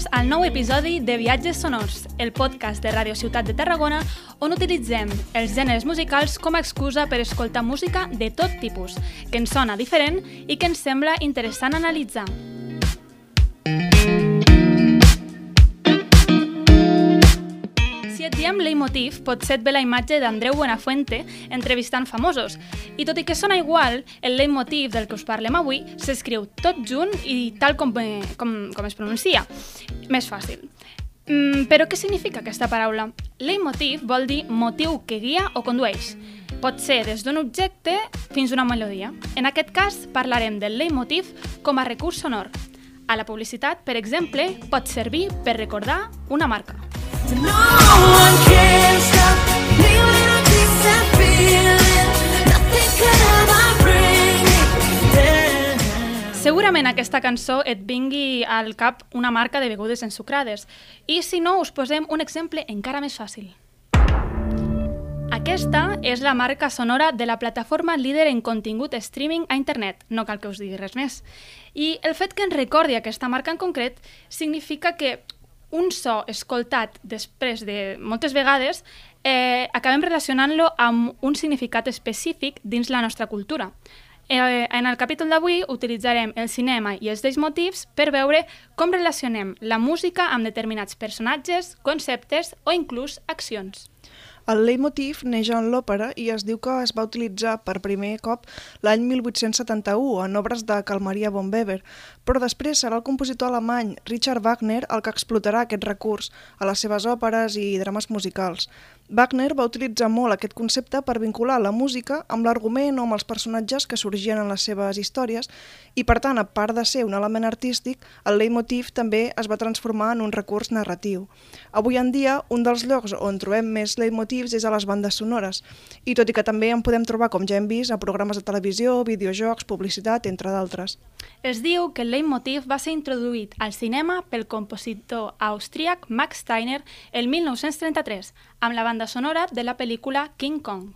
Benvingudes al nou episodi de Viatges Sonors, el podcast de Ràdio Ciutat de Tarragona on utilitzem els gèneres musicals com a excusa per escoltar música de tot tipus, que ens sona diferent i que ens sembla interessant analitzar. Si et diem leitmotiv, potser et ve la imatge d'Andreu Buenafuente entrevistant famosos. I tot i que sona igual, el leitmotiv del que us parlem avui s'escriu tot junt i tal com, eh, com, com es pronuncia. Més fàcil. Mm, però què significa aquesta paraula? Leitmotiv vol dir motiu que guia o condueix. Pot ser des d'un objecte fins a una melodia. En aquest cas, parlarem del leitmotiv com a recurs sonor. A la publicitat, per exemple, pot servir per recordar una marca. Segurament aquesta cançó et vingui al cap una marca de begudes ensucrades. I si no, us posem un exemple encara més fàcil. Aquesta és la marca sonora de la plataforma líder en contingut streaming a internet, no cal que us digui res més. I el fet que ens recordi aquesta marca en concret significa que un so escoltat després de moltes vegades eh, acabem relacionant-lo amb un significat específic dins la nostra cultura. Eh, en el capítol d'avui utilitzarem el cinema i els motius per veure com relacionem la música amb determinats personatges, conceptes o inclús accions. El leitmotiv neix en l'òpera i es diu que es va utilitzar per primer cop l'any 1871 en obres de Calmaria von Weber, però després serà el compositor alemany Richard Wagner el que explotarà aquest recurs a les seves òperes i drames musicals. Wagner va utilitzar molt aquest concepte per vincular la música amb l'argument o amb els personatges que sorgien en les seves històries i, per tant, a part de ser un element artístic, el leitmotiv també es va transformar en un recurs narratiu. Avui en dia, un dels llocs on trobem més leitmotivs és a les bandes sonores, i tot i que també en podem trobar, com ja hem vist, a programes de televisió, videojocs, publicitat, entre d'altres. Es diu que el leitmotiv va ser introduït al cinema pel compositor austríac Max Steiner el 1933 amb la banda sonora de la pel·lícula King Kong.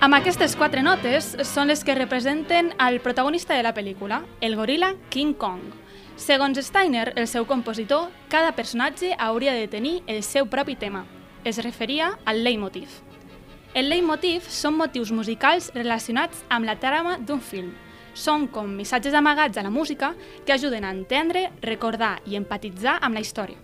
Amb aquestes quatre notes són les que representen el protagonista de la pel·lícula, el goril·la King Kong. Segons Steiner, el seu compositor, cada personatge hauria de tenir el seu propi tema. Es referia al leitmotiv. El leitmotiv són motius musicals relacionats amb la trama d'un film. Són com missatges amagats a la música que ajuden a entendre, recordar i empatitzar amb la història.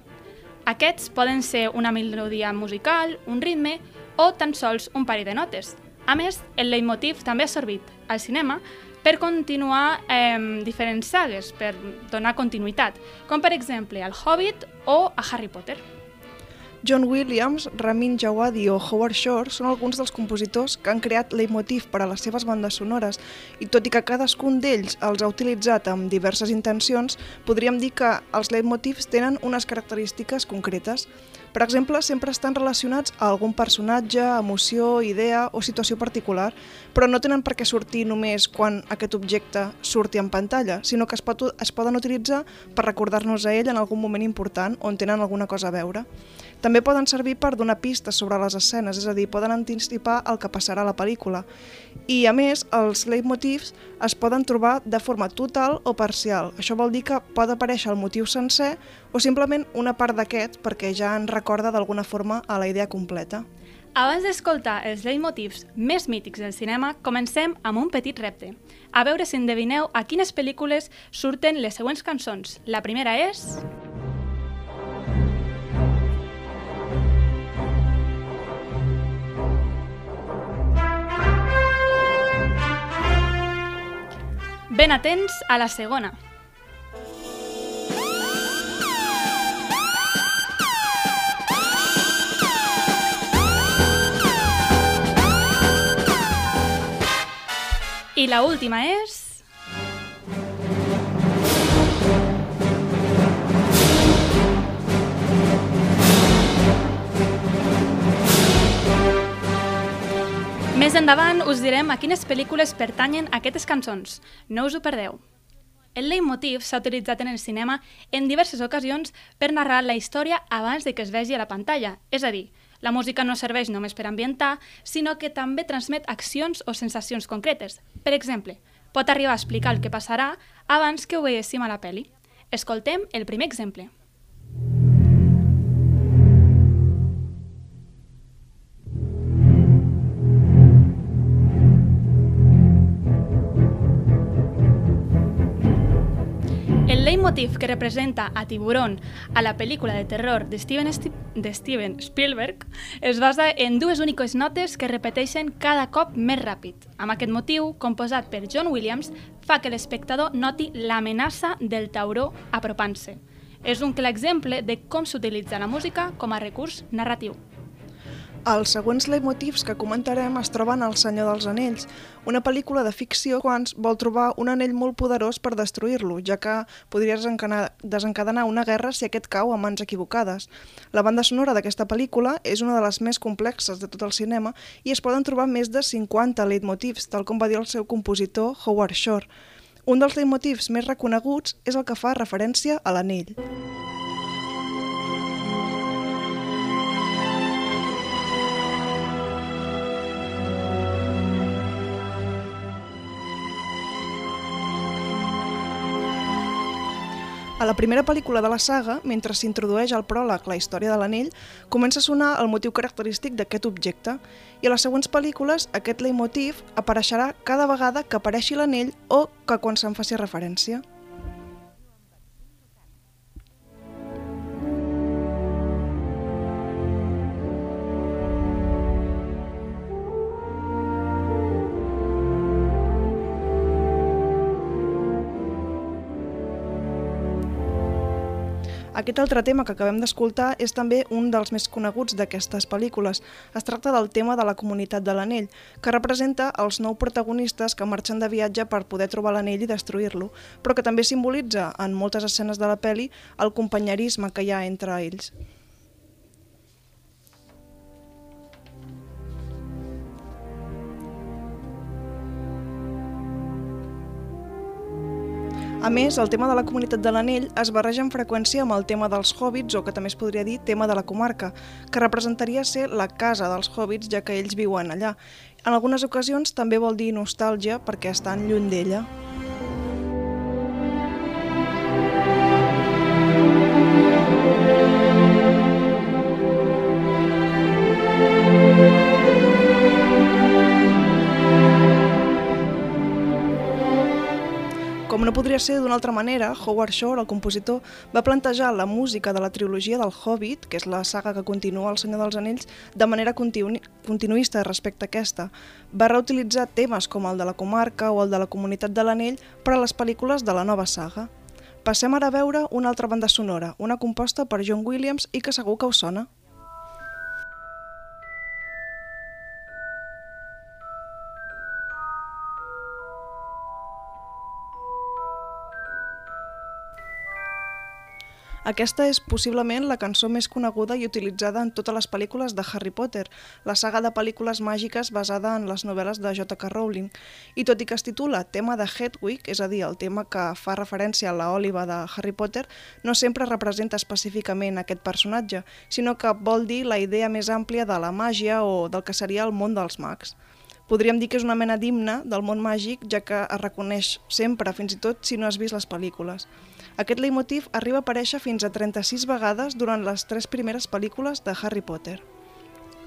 Aquests poden ser una melodia musical, un ritme o tan sols un parell de notes. A més, el leitmotiv també ha servit al cinema per continuar eh, diferents sagues, per donar continuïtat, com per exemple al Hobbit o a Harry Potter. John Williams, Ramin Djawadi o Howard Shore són alguns dels compositors que han creat leitmotiv per a les seves bandes sonores i tot i que cadascun d'ells els ha utilitzat amb diverses intencions, podríem dir que els leitmotivs tenen unes característiques concretes. Per exemple, sempre estan relacionats a algun personatge, emoció, idea o situació particular, però no tenen per què sortir només quan aquest objecte surti en pantalla, sinó que es, pot, es poden utilitzar per recordar-nos a ell en algun moment important on tenen alguna cosa a veure. També poden servir per donar pistes sobre les escenes, és a dir, poden anticipar el que passarà a la pel·lícula. I, a més, els leitmotivs es poden trobar de forma total o parcial. Això vol dir que pot aparèixer el motiu sencer o simplement una part d'aquest perquè ja en recorda d'alguna forma a la idea completa. Abans d'escoltar els leitmotivs més mítics del cinema, comencem amb un petit repte. A veure si endevineu a quines pel·lícules surten les següents cançons. La primera és... Ben atents a la segona. I la última és... endavant us direm a quines pel·lícules pertanyen aquestes cançons. No us ho perdeu. El leitmotiv s'ha utilitzat en el cinema en diverses ocasions per narrar la història abans de que es vegi a la pantalla. És a dir, la música no serveix només per ambientar, sinó que també transmet accions o sensacions concretes. Per exemple, pot arribar a explicar el que passarà abans que ho veiéssim a la peli. Escoltem el primer exemple. El leitmotiv que representa a Tiburón a la pel·lícula de terror de Steven, Sti de Steven Spielberg es basa en dues úniques notes que repeteixen cada cop més ràpid. Amb aquest motiu, composat per John Williams, fa que l'espectador noti l'amenaça del tauró apropant-se. És un clar exemple de com s'utilitza la música com a recurs narratiu. Els següents leitmotivs que comentarem es troben al Senyor dels Anells, una pel·lícula de ficció quan vol trobar un anell molt poderós per destruir-lo, ja que podria desencadenar una guerra si aquest cau a mans equivocades. La banda sonora d'aquesta pel·lícula és una de les més complexes de tot el cinema i es poden trobar més de 50 leitmotivs, tal com va dir el seu compositor Howard Shore. Un dels leitmotivs més reconeguts és el que fa referència a l'anell. A la primera pel·lícula de la saga, mentre s'introdueix al pròleg la història de l'anell, comença a sonar el motiu característic d'aquest objecte, i a les següents pel·lícules aquest leitmotiv apareixerà cada vegada que apareixi l'anell o que quan se'n faci referència. Aquest altre tema que acabem d'escoltar és també un dels més coneguts d'aquestes pel·lícules. Es tracta del tema de la comunitat de l'anell, que representa els nou protagonistes que marxen de viatge per poder trobar l'anell i destruir-lo, però que també simbolitza en moltes escenes de la peli el companyerisme que hi ha entre ells. A més, el tema de la comunitat de l'anell es barreja amb freqüència amb el tema dels hobbits, o que també es podria dir tema de la comarca, que representaria ser la casa dels hobbits, ja que ells viuen allà. En algunes ocasions també vol dir nostàlgia perquè estan lluny d'ella. Podria ser d'una altra manera, Howard Shore, el compositor, va plantejar la música de la trilogia del Hobbit, que és la saga que continua El Senyor dels Anells, de manera continu continuista respecte a aquesta. Va reutilitzar temes com el de la comarca o el de la comunitat de l'Anell per a les pel·lícules de la nova saga. Passem ara a veure una altra banda sonora, una composta per John Williams i que segur que us sona. Aquesta és possiblement la cançó més coneguda i utilitzada en totes les pel·lícules de Harry Potter, la saga de pel·lícules màgiques basada en les novel·les de J.K. Rowling. I tot i que es titula tema de Hedwig, és a dir, el tema que fa referència a la Òliva de Harry Potter, no sempre representa específicament aquest personatge, sinó que vol dir la idea més àmplia de la màgia o del que seria el món dels mags. Podríem dir que és una mena d'himne del món màgic, ja que es reconeix sempre, fins i tot si no has vist les pel·lícules. Aquest leitmotiv arriba a aparèixer fins a 36 vegades durant les tres primeres pel·lícules de Harry Potter.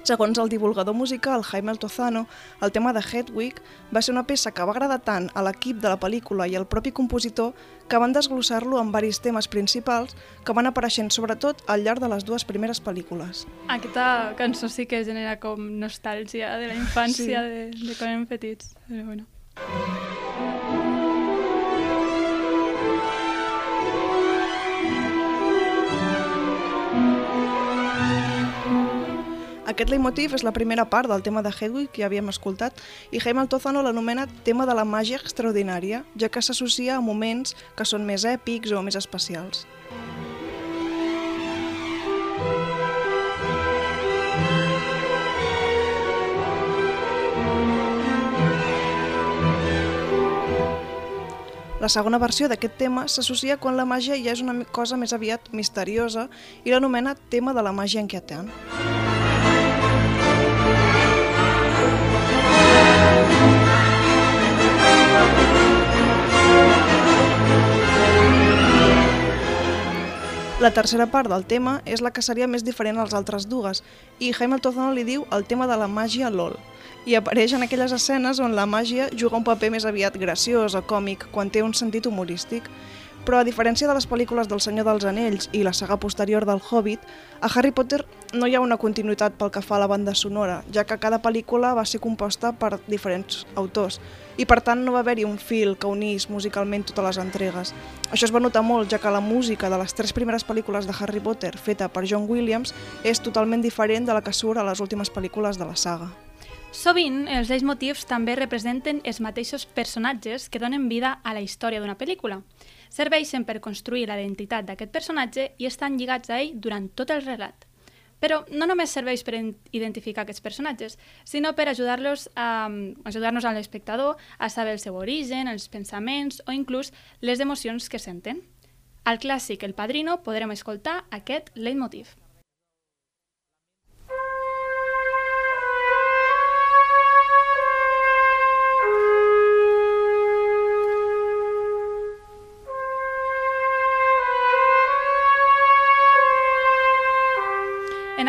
Segons el divulgador musical Jaime Altozano, el tema de Hedwig va ser una peça que va agradar tant a l'equip de la pel·lícula i al propi compositor que van desglossar-lo amb varis temes principals que van apareixent sobretot al llarg de les dues primeres pel·lícules. Aquesta cançó sí que genera com nostàlgia de la infància, Sí. de, de quan érem petits. Però bueno. Aquest leitmotiv és la primera part del tema de Hedwig que ja havíem escoltat i Jaime Altozano l'anomena tema de la màgia extraordinària, ja que s'associa a moments que són més èpics o més especials. La segona versió d'aquest tema s'associa quan la màgia ja és una cosa més aviat misteriosa i l'anomena tema de la màgia inquietant. Música La tercera part del tema és la que seria més diferent als altres dues, i Hamilton li diu el tema de la màgia LOL, i apareix en aquelles escenes on la màgia juga un paper més aviat graciós o còmic, quan té un sentit humorístic. Però a diferència de les pel·lícules del Senyor dels Anells i la saga posterior del Hobbit, a Harry Potter no hi ha una continuïtat pel que fa a la banda sonora, ja que cada pel·lícula va ser composta per diferents autors, i per tant no va haver-hi un fil que unís musicalment totes les entregues. Això es va notar molt, ja que la música de les tres primeres pel·lícules de Harry Potter, feta per John Williams, és totalment diferent de la que surt a les últimes pel·lícules de la saga. Sovint, els leitmotivs també representen els mateixos personatges que donen vida a la història d'una pel·lícula. Serveixen per construir la identitat d'aquest personatge i estan lligats a ell durant tot el relat. Però no només serveix per en- identificar aquests personatges, sinó per ajudar-los a ajudar-nos a l'espectador a saber el seu origen, els pensaments o inclús les emocions que senten. Al clàssic El Padrino podrem escoltar aquest leitmotiv.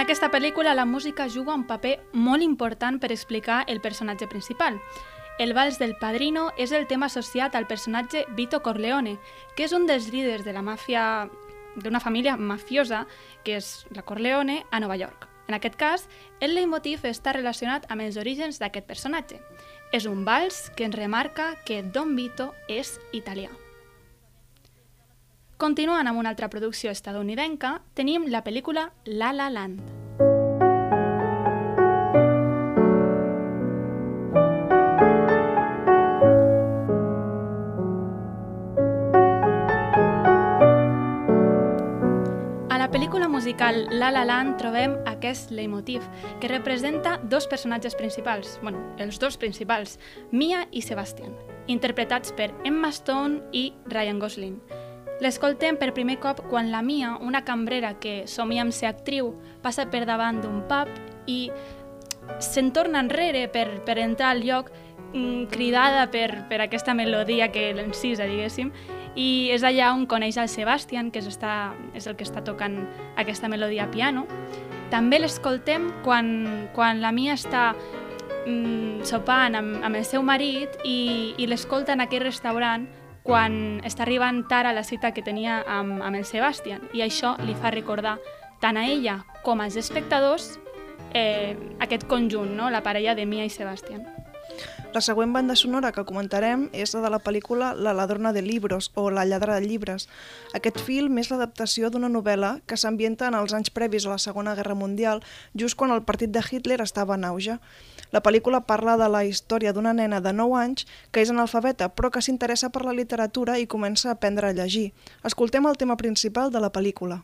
Aquesta pel·lícula la música juga un paper molt important per explicar el personatge principal. El vals del padrino és el tema associat al personatge Vito Corleone, que és un dels líders de la màfia d'una família mafiosa, que és la Corleone, a Nova York. En aquest cas, el leitmotiv està relacionat amb els orígens d'aquest personatge. És un vals que ens remarca que Don Vito és italià. Continuant amb una altra producció estadounidenca, tenim la pel·lícula La La Land. Pel·lícula musical La La Land trobem aquest leitmotiv que representa dos personatges principals, bueno, els dos principals, Mia i Sebastian, interpretats per Emma Stone i Ryan Gosling. L'escoltem per primer cop quan la Mia, una cambrera que somia amb ser actriu, passa per davant d'un pub i se'n torna enrere per, per entrar al lloc mm, cridada per, per aquesta melodia que l'encisa, diguéssim, i és allà on coneix el Sebastian, que és, està, és el que està tocant aquesta melodia a piano. També l'escoltem quan, quan la Mia està mm, sopant amb, amb el seu marit i, i l'escolta en aquell restaurant quan està arribant tard a la cita que tenia amb, amb el Sebastian i això li fa recordar tant a ella com als espectadors eh, aquest conjunt, no? la parella de Mia i Sebastian. La següent banda sonora que comentarem és la de la pel·lícula La ladrona de libros o La lladra de llibres. Aquest film és l'adaptació d'una novel·la que s'ambienta en els anys previs a la Segona Guerra Mundial, just quan el partit de Hitler estava en auge. La pel·lícula parla de la història d'una nena de 9 anys que és analfabeta però que s'interessa per la literatura i comença a aprendre a llegir. Escoltem el tema principal de la pel·lícula.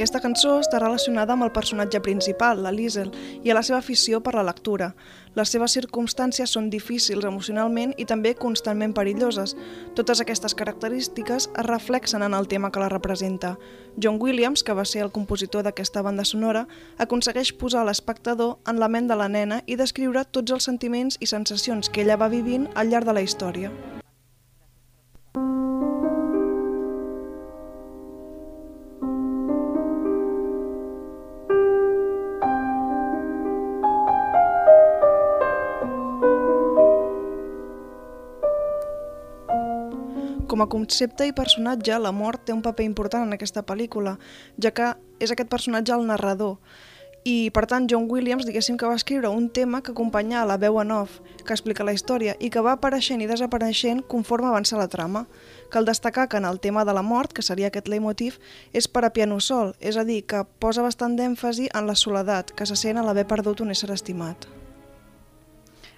Aquesta cançó està relacionada amb el personatge principal, la Liesel, i a la seva afició per la lectura. Les seves circumstàncies són difícils emocionalment i també constantment perilloses. Totes aquestes característiques es reflexen en el tema que la representa. John Williams, que va ser el compositor d'aquesta banda sonora, aconsegueix posar l'espectador en la ment de la nena i descriure tots els sentiments i sensacions que ella va vivint al llarg de la història. Com a concepte i personatge, la mort té un paper important en aquesta pel·lícula, ja que és aquest personatge el narrador. I, per tant, John Williams, diguéssim que va escriure un tema que acompanya a la veu en off, que explica la història, i que va apareixent i desapareixent conforme avança la trama. Cal destacar que en el tema de la mort, que seria aquest leitmotiv, és per a piano sol, és a dir, que posa bastant d'èmfasi en la soledat que se sent a l'haver perdut un ésser estimat.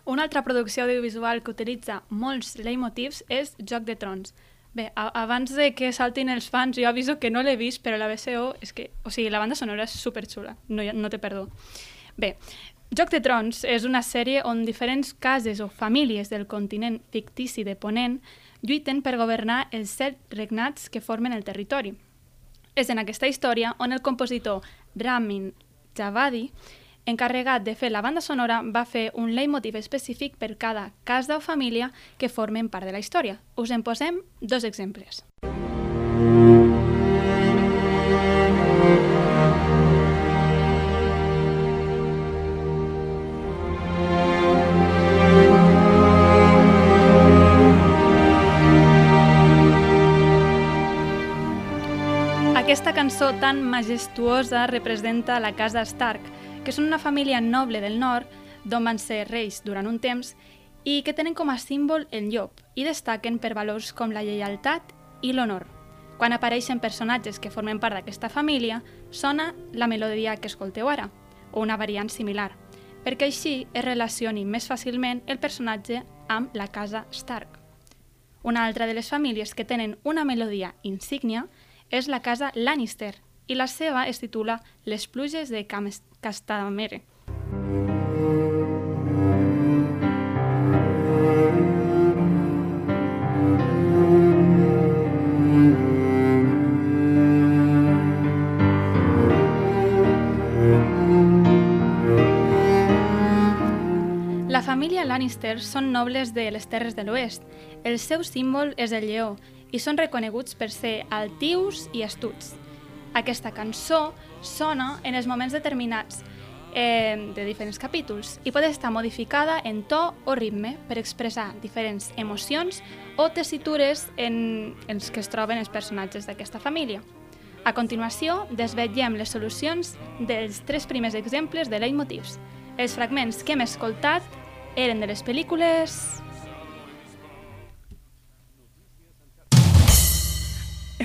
Una altra producció audiovisual que utilitza molts leitmotivs és Joc de Trons. Bé, abans de que saltin els fans, jo aviso que no l'he vist, però la BCO és que... O sigui, la banda sonora és superxula, no, no té perdó. Bé, Joc de Trons és una sèrie on diferents cases o famílies del continent fictici de Ponent lluiten per governar els set regnats que formen el territori. És en aquesta història on el compositor Ramin Javadi, encarregat de fer la banda sonora, va fer un leitmotiv específic per cada casa o família que formen part de la història. Us en posem dos exemples. Aquesta cançó tan majestuosa representa la casa Stark, que són una família noble del nord, d'on van ser reis durant un temps, i que tenen com a símbol el llop, i destaquen per valors com la lleialtat i l'honor. Quan apareixen personatges que formen part d'aquesta família, sona la melodia que escolteu ara, o una variant similar, perquè així es relacioni més fàcilment el personatge amb la casa Stark. Una altra de les famílies que tenen una melodia insígnia és la casa Lannister i la seva es titula Les pluges de Cam- Castamere. La família Lannister són nobles de les Terres de l'Oest. El seu símbol és el lleó i són reconeguts per ser altius i astuts. Aquesta cançó sona en els moments determinats eh, de diferents capítols i pot estar modificada en to o ritme per expressar diferents emocions o tessitures en els que es troben els personatges d'aquesta família. A continuació, desvetllem les solucions dels tres primers exemples de leitmotivs. Els fragments que hem escoltat eren de les pel·lícules...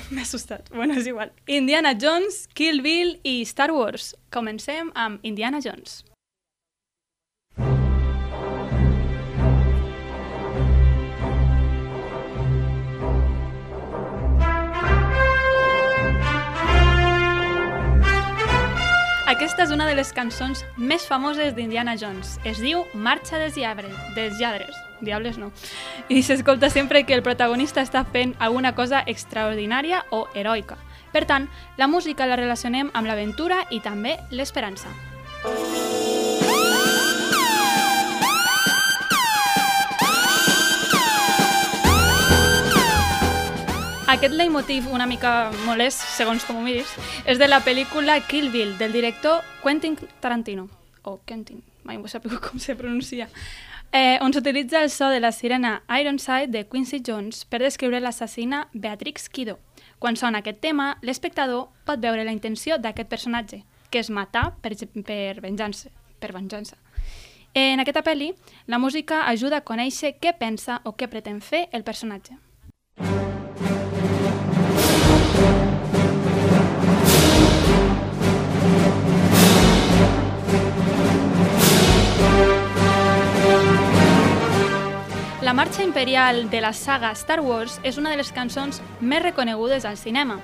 M'he assustat. Bueno, és igual. Indiana Jones, Kill Bill i Star Wars. Comencem amb Indiana Jones. Aquesta és una de les cançons més famoses d'Indiana Jones. Es diu Marxa dels lladres, dels lladres. Diables no. I s'escolta sempre que el protagonista està fent alguna cosa extraordinària o heroica. Per tant, la música la relacionem amb l'aventura i també l'esperança. Aquest leitmotiv una mica molest, segons com ho miris, és de la pel·lícula Kill Bill, del director Quentin Tarantino. O Quentin, mai m'ho sabut com se pronuncia. Eh, on s'utilitza el so de la sirena Ironside de Quincy Jones per descriure l'assassina Beatrix Kiddo. Quan sona aquest tema, l'espectador pot veure la intenció d'aquest personatge, que és matar per, per venjança. Per venjança. En aquesta pel·li, la música ajuda a conèixer què pensa o què pretén fer el personatge. La marxa imperial de la saga Star Wars és una de les cançons més reconegudes al cinema.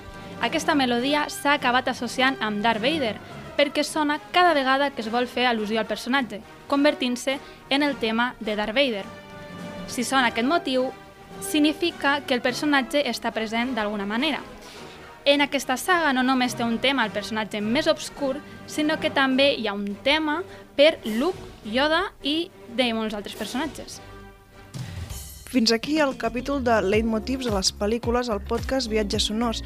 Aquesta melodia s'ha acabat associant amb Darth Vader perquè sona cada vegada que es vol fer al·lusió al personatge, convertint-se en el tema de Darth Vader. Si sona aquest motiu, significa que el personatge està present d'alguna manera. En aquesta saga no només té un tema al personatge més obscur, sinó que també hi ha un tema per Luke, Yoda i de molts altres personatges. Fins aquí el capítol de Leitmotivs a les pel·lícules al podcast Viatges Sonors.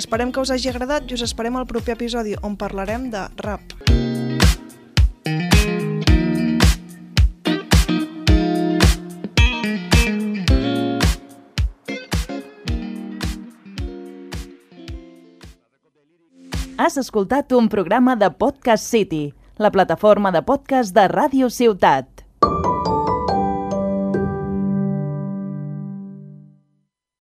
Esperem que us hagi agradat i us esperem al proper episodi on parlarem de rap. Has escoltat un programa de Podcast City, la plataforma de podcast de Ràdio Ciutat.